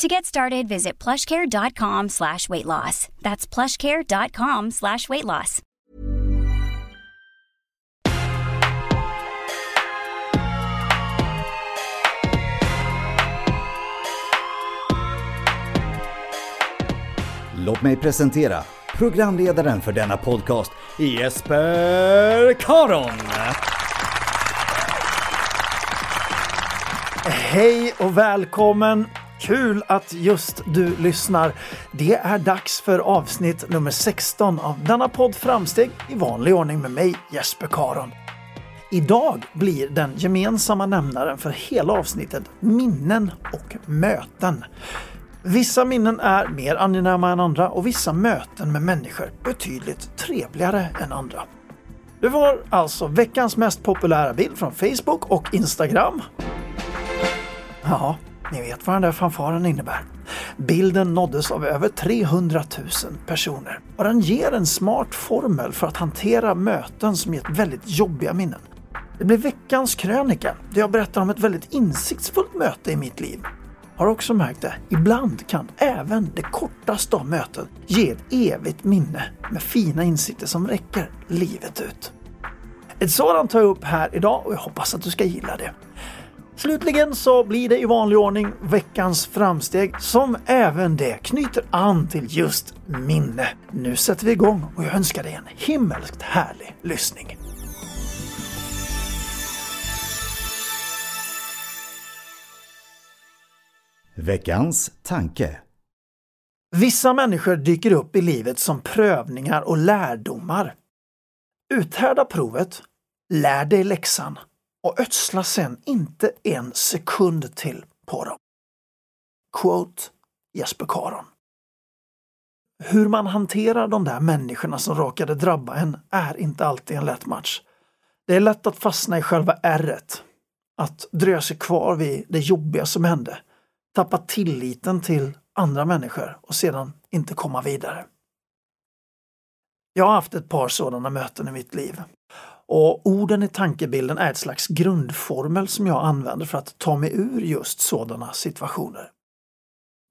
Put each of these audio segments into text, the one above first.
To get started, visit plushcare.com slash weight loss. That's plushcare.com slash weight loss. Låt mig presentera programledaren för denna podcast, Jesper Karon. Hej och välkommen! Kul att just du lyssnar. Det är dags för avsnitt nummer 16 av denna podd Framsteg i vanlig ordning med mig Jesper Karon. Idag blir den gemensamma nämnaren för hela avsnittet minnen och möten. Vissa minnen är mer angenäma än andra och vissa möten med människor betydligt trevligare än andra. Det var alltså veckans mest populära bild från Facebook och Instagram. Ja, ni vet vad den där fanfaren innebär. Bilden nåddes av över 300 000 personer och den ger en smart formel för att hantera möten som gett väldigt jobbiga minnen. Det blir veckans krönika där jag berättar om ett väldigt insiktsfullt möte i mitt liv. Har också märkt det, ibland kan även det kortaste av möten ge ett evigt minne med fina insikter som räcker livet ut. Ett sådant tar jag upp här idag och jag hoppas att du ska gilla det. Slutligen så blir det i vanlig ordning veckans framsteg som även det knyter an till just minne. Nu sätter vi igång och jag önskar dig en himmelskt härlig lyssning. Veckans tanke. Vissa människor dyker upp i livet som prövningar och lärdomar. Uthärda provet, lär dig läxan och ödsla sen inte en sekund till på dem. Quote Jesper Karon. Hur man hanterar de där människorna som råkade drabba en är inte alltid en lätt match. Det är lätt att fastna i själva ärret, att dröja sig kvar vid det jobbiga som hände, tappa tilliten till andra människor och sedan inte komma vidare. Jag har haft ett par sådana möten i mitt liv. Och orden i tankebilden är ett slags grundformel som jag använder för att ta mig ur just sådana situationer.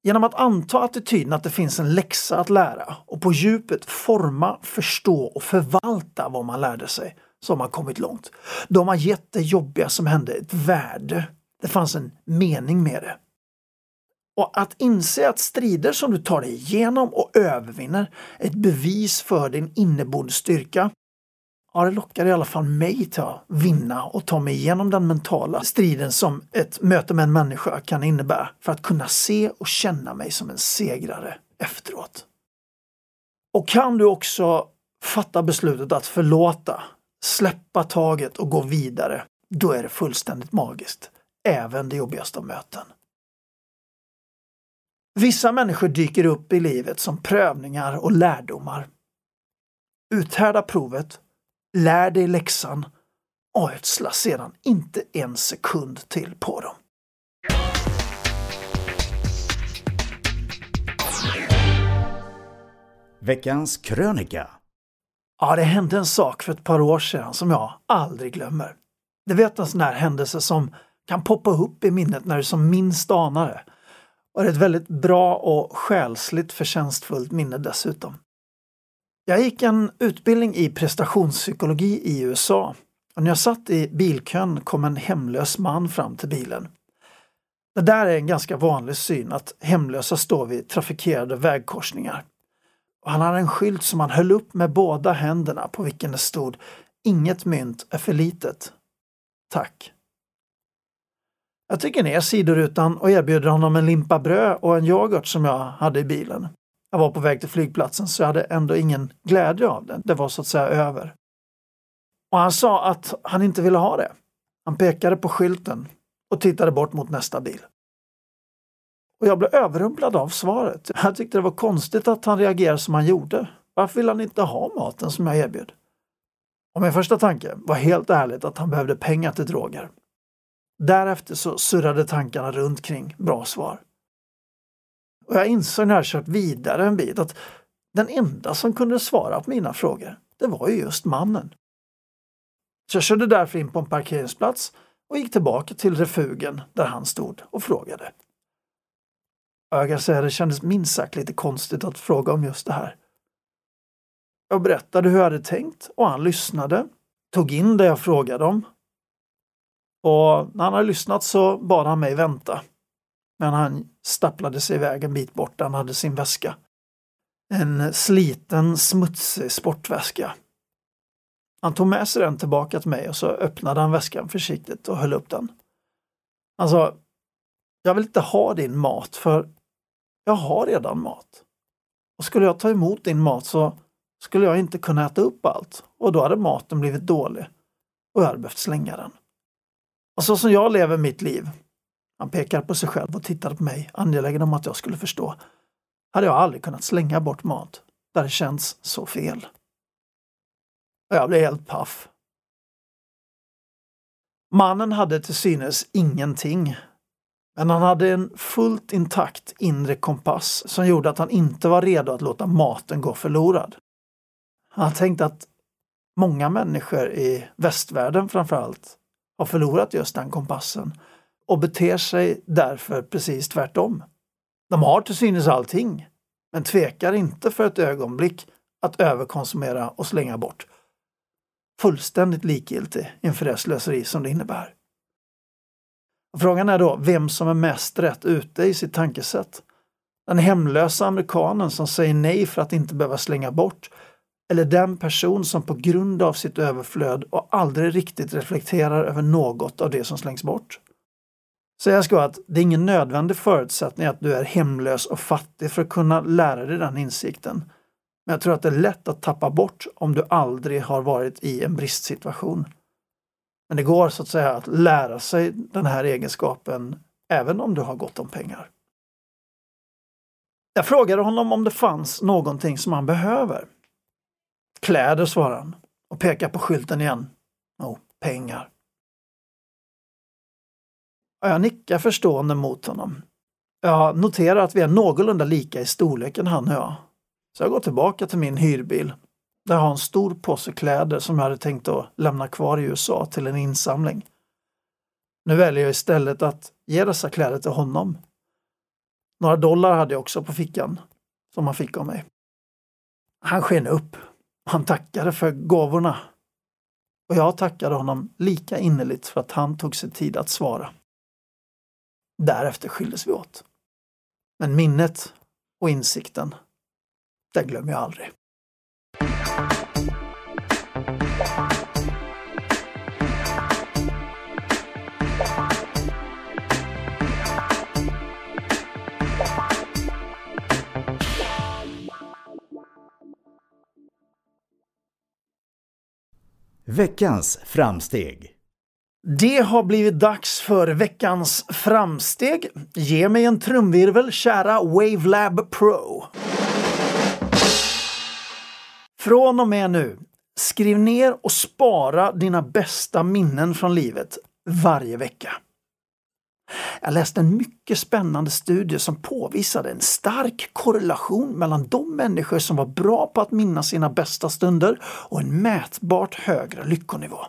Genom att anta attityden att det finns en läxa att lära och på djupet forma, förstå och förvalta vad man lärde sig så har man kommit långt. De har gett det jobbiga som hände ett värde. Det fanns en mening med det. Och att inse att strider som du tar dig igenom och övervinner är ett bevis för din inneboende styrka. Ja, det lockar i alla fall mig till att vinna och ta mig igenom den mentala striden som ett möte med en människa kan innebära för att kunna se och känna mig som en segrare efteråt. Och kan du också fatta beslutet att förlåta, släppa taget och gå vidare, då är det fullständigt magiskt. Även det jobbigaste av möten. Vissa människor dyker upp i livet som prövningar och lärdomar. Uthärda provet, lär dig läxan och ödsla sedan inte en sekund till på dem. Veckans krönika. Ja, det hände en sak för ett par år sedan som jag aldrig glömmer. Du vet en sån här händelse som kan poppa upp i minnet när du som minst anar det. Och det är ett väldigt bra och själsligt förtjänstfullt minne dessutom. Jag gick en utbildning i prestationspsykologi i USA och när jag satt i bilkön kom en hemlös man fram till bilen. Det där är en ganska vanlig syn att hemlösa står vid trafikerade vägkorsningar. Och han hade en skylt som han höll upp med båda händerna på vilken det stod Inget mynt är för litet. Tack. Jag trycker ner sidorutan och erbjuder honom en limpa bröd och en yoghurt som jag hade i bilen. Jag var på väg till flygplatsen så jag hade ändå ingen glädje av den. Det var så att säga över. Och han sa att han inte ville ha det. Han pekade på skylten och tittade bort mot nästa bil. Och jag blev överrumplad av svaret. Jag tyckte det var konstigt att han reagerade som han gjorde. Varför vill han inte ha maten som jag erbjöd? Och min första tanke var helt ärligt att han behövde pengar till droger. Därefter så surrade tankarna runt kring bra svar. Och jag insåg när jag kört vidare en bit att den enda som kunde svara på mina frågor, det var ju just mannen. Så jag körde därför in på en parkeringsplats och gick tillbaka till refugen där han stod och frågade. Jag kan säga det kändes minst sagt lite konstigt att fråga om just det här. Jag berättade hur jag hade tänkt och han lyssnade, tog in det jag frågade om. Och när han hade lyssnat så bad han mig vänta. Men han stapplade sig iväg en bit bort där han hade sin väska. En sliten, smutsig sportväska. Han tog med sig den tillbaka till mig och så öppnade han väskan försiktigt och höll upp den. Han sa, jag vill inte ha din mat för jag har redan mat. Och skulle jag ta emot din mat så skulle jag inte kunna äta upp allt och då hade maten blivit dålig och jag hade behövt slänga den. Och så som jag lever mitt liv, han pekar på sig själv och tittar på mig, angelägen om att jag skulle förstå, hade jag aldrig kunnat slänga bort mat där det känns så fel. Jag blev helt paff. Mannen hade till synes ingenting men han hade en fullt intakt inre kompass som gjorde att han inte var redo att låta maten gå förlorad. Han tänkte att många människor i västvärlden framförallt har förlorat just den kompassen och beter sig därför precis tvärtom. De har till synes allting, men tvekar inte för ett ögonblick att överkonsumera och slänga bort. Fullständigt likgiltig inför det slöseri som det innebär. Frågan är då vem som är mest rätt ute i sitt tankesätt. Den hemlösa amerikanen som säger nej för att inte behöva slänga bort eller den person som på grund av sitt överflöd och aldrig riktigt reflekterar över något av det som slängs bort. Så ska att det är ingen nödvändig förutsättning att du är hemlös och fattig för att kunna lära dig den insikten. Men jag tror att det är lätt att tappa bort om du aldrig har varit i en bristsituation. Men det går så att säga att lära sig den här egenskapen även om du har gott om pengar. Jag frågade honom om det fanns någonting som han behöver. Kläder, svarade han och pekade på skylten igen. Oh, pengar. Jag nickar förstående mot honom. Jag noterar att vi är någorlunda lika i storleken han och jag. Så jag går tillbaka till min hyrbil där jag har en stor påse kläder som jag hade tänkt att lämna kvar i USA till en insamling. Nu väljer jag istället att ge dessa kläder till honom. Några dollar hade jag också på fickan som han fick av mig. Han sken upp. Han tackade för gåvorna. Och jag tackade honom lika innerligt för att han tog sig tid att svara. Därefter skildes vi åt. Men minnet och insikten, den glömmer jag aldrig. Veckans framsteg. Det har blivit dags för veckans framsteg. Ge mig en trumvirvel, kära Wavelab Pro. Från och med nu, skriv ner och spara dina bästa minnen från livet varje vecka. Jag läste en mycket spännande studie som påvisade en stark korrelation mellan de människor som var bra på att minnas sina bästa stunder och en mätbart högre lyckonivå.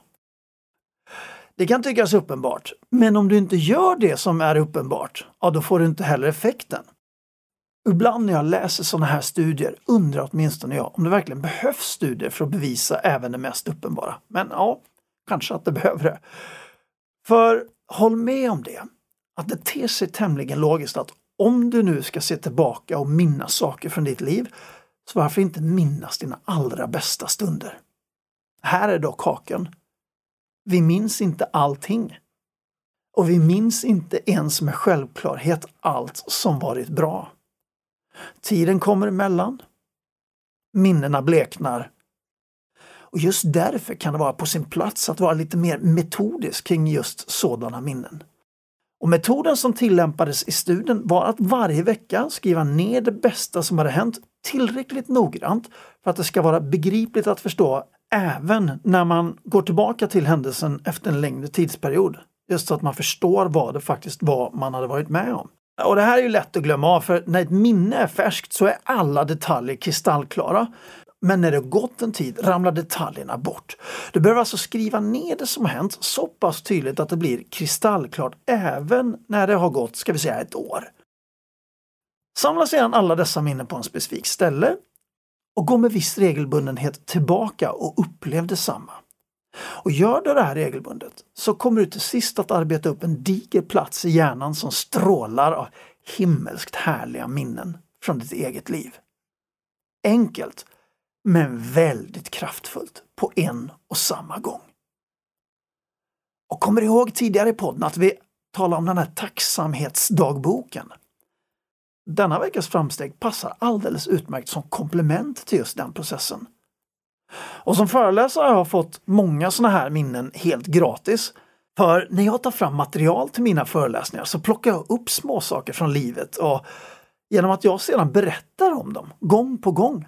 Det kan tyckas uppenbart, men om du inte gör det som är uppenbart, ja då får du inte heller effekten. Ibland när jag läser sådana här studier undrar åtminstone jag om det verkligen behövs studier för att bevisa även det mest uppenbara. Men ja, kanske att det behöver det. För håll med om det, att det ter sig tämligen logiskt att om du nu ska se tillbaka och minnas saker från ditt liv, så varför inte minnas dina allra bästa stunder? Här är dock haken. Vi minns inte allting. Och vi minns inte ens med självklarhet allt som varit bra. Tiden kommer emellan. Minnena bleknar. Och just därför kan det vara på sin plats att vara lite mer metodisk kring just sådana minnen. Och metoden som tillämpades i studien var att varje vecka skriva ner det bästa som hade hänt tillräckligt noggrant för att det ska vara begripligt att förstå även när man går tillbaka till händelsen efter en längre tidsperiod. Just så att man förstår vad det faktiskt var man hade varit med om. Och det här är ju lätt att glömma av för när ett minne är färskt så är alla detaljer kristallklara. Men när det gått en tid ramlar detaljerna bort. Du behöver alltså skriva ner det som hänt så pass tydligt att det blir kristallklart även när det har gått, ska vi säga, ett år. Samla sedan alla dessa minnen på en specifik ställe och gå med viss regelbundenhet tillbaka och upplev detsamma. Och gör du det här regelbundet så kommer du till sist att arbeta upp en diger plats i hjärnan som strålar av himmelskt härliga minnen från ditt eget liv. Enkelt, men väldigt kraftfullt på en och samma gång. Och kommer du ihåg tidigare i podden att vi talade om den här tacksamhetsdagboken? Denna veckas framsteg passar alldeles utmärkt som komplement till just den processen. Och som föreläsare har jag fått många sådana här minnen helt gratis. För när jag tar fram material till mina föreläsningar så plockar jag upp småsaker från livet och genom att jag sedan berättar om dem gång på gång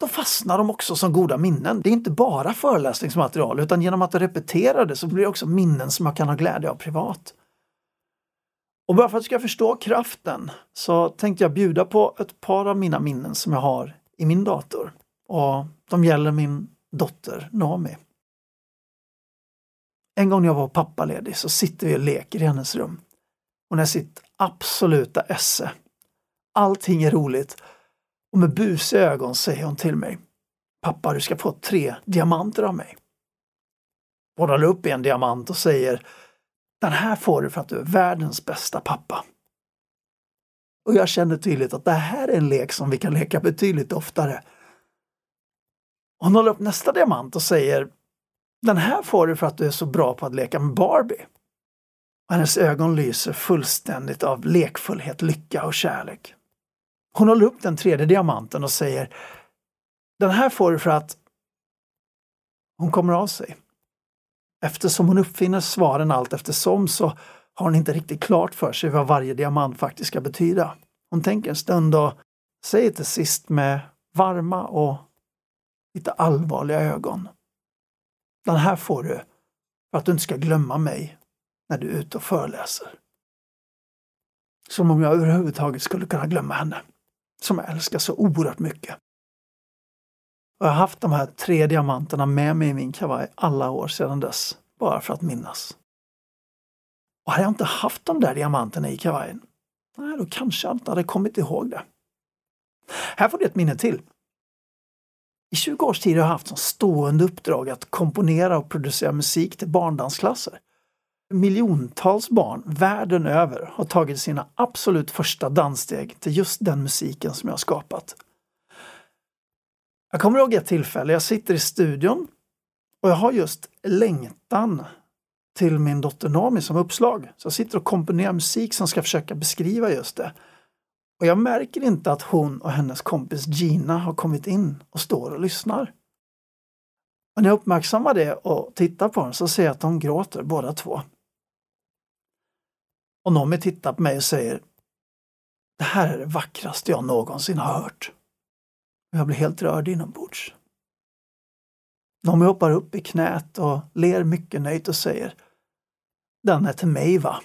då fastnar de också som goda minnen. Det är inte bara föreläsningsmaterial utan genom att repetera det så blir det också minnen som jag kan ha glädje av privat. Och bara för att du ska förstå kraften så tänkte jag bjuda på ett par av mina minnen som jag har i min dator. Och de gäller min dotter Naomi. En gång när jag var pappaledig så sitter vi och leker i hennes rum. Hon är sitt absoluta esse. Allting är roligt och med busiga ögon säger hon till mig Pappa, du ska få tre diamanter av mig. Hon håller upp en diamant och säger den här får du för att du är världens bästa pappa. Och jag känner tydligt att det här är en lek som vi kan leka betydligt oftare. Hon håller upp nästa diamant och säger Den här får du för att du är så bra på att leka med Barbie. Och hennes ögon lyser fullständigt av lekfullhet, lycka och kärlek. Hon håller upp den tredje diamanten och säger Den här får du för att hon kommer av sig. Eftersom hon uppfinner svaren allt eftersom så har hon inte riktigt klart för sig vad varje diamant faktiskt ska betyda. Hon tänker en stund och säger till sist med varma och lite allvarliga ögon. Den här får du för att du inte ska glömma mig när du är ute och föreläser. Som om jag överhuvudtaget skulle kunna glömma henne som jag älskar så oerhört mycket. Och jag har haft de här tre diamanterna med mig i min kavaj alla år sedan dess, bara för att minnas. Och hade jag inte haft de där diamanterna i kavajen, nej, då kanske jag inte hade kommit ihåg det. Här får du ett minne till. I 20 års tid har jag haft som stående uppdrag att komponera och producera musik till barndansklasser. Miljontals barn världen över har tagit sina absolut första danssteg till just den musiken som jag skapat. Jag kommer ihåg ett tillfälle, jag sitter i studion och jag har just längtan till min dotter Nami som uppslag. Så jag sitter och komponerar musik som ska försöka beskriva just det. Och jag märker inte att hon och hennes kompis Gina har kommit in och står och lyssnar. Och när jag uppmärksammar det och tittar på dem så ser jag att de gråter båda två. Och Noomi tittar på mig och säger Det här är det vackraste jag någonsin har hört. Och jag blir helt rörd inombords. Noomi hoppar upp i knät och ler mycket nöjt och säger Den är till mig va?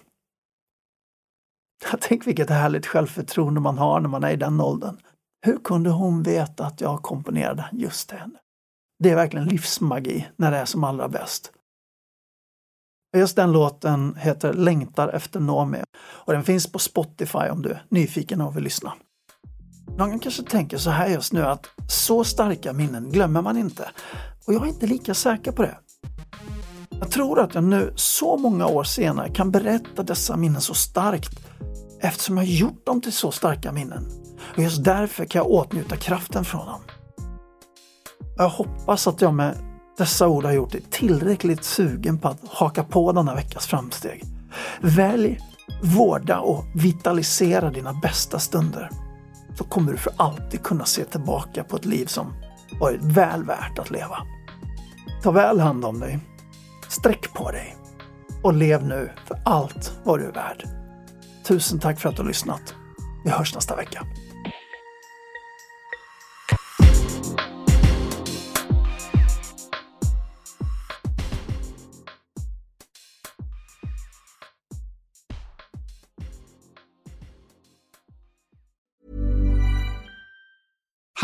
Tänk vilket härligt självförtroende man har när man är i den åldern. Hur kunde hon veta att jag komponerade just till henne? Det är verkligen livsmagi när det är som allra bäst. Just den låten heter Längtar efter Noomi och den finns på Spotify om du är nyfiken och vill lyssna. Någon kanske tänker så här just nu att så starka minnen glömmer man inte. Och jag är inte lika säker på det. Jag tror att jag nu, så många år senare, kan berätta dessa minnen så starkt eftersom jag gjort dem till så starka minnen. Och just därför kan jag åtnjuta kraften från dem. Jag hoppas att jag med dessa ord har gjort dig tillräckligt sugen på att haka på denna veckas framsteg. Välj, vårda och vitalisera dina bästa stunder. Så kommer du för alltid kunna se tillbaka på ett liv som varit väl värt att leva. Ta väl hand om dig. Sträck på dig. Och lev nu för allt vad du är värd. Tusen tack för att du har lyssnat. Vi hörs nästa vecka.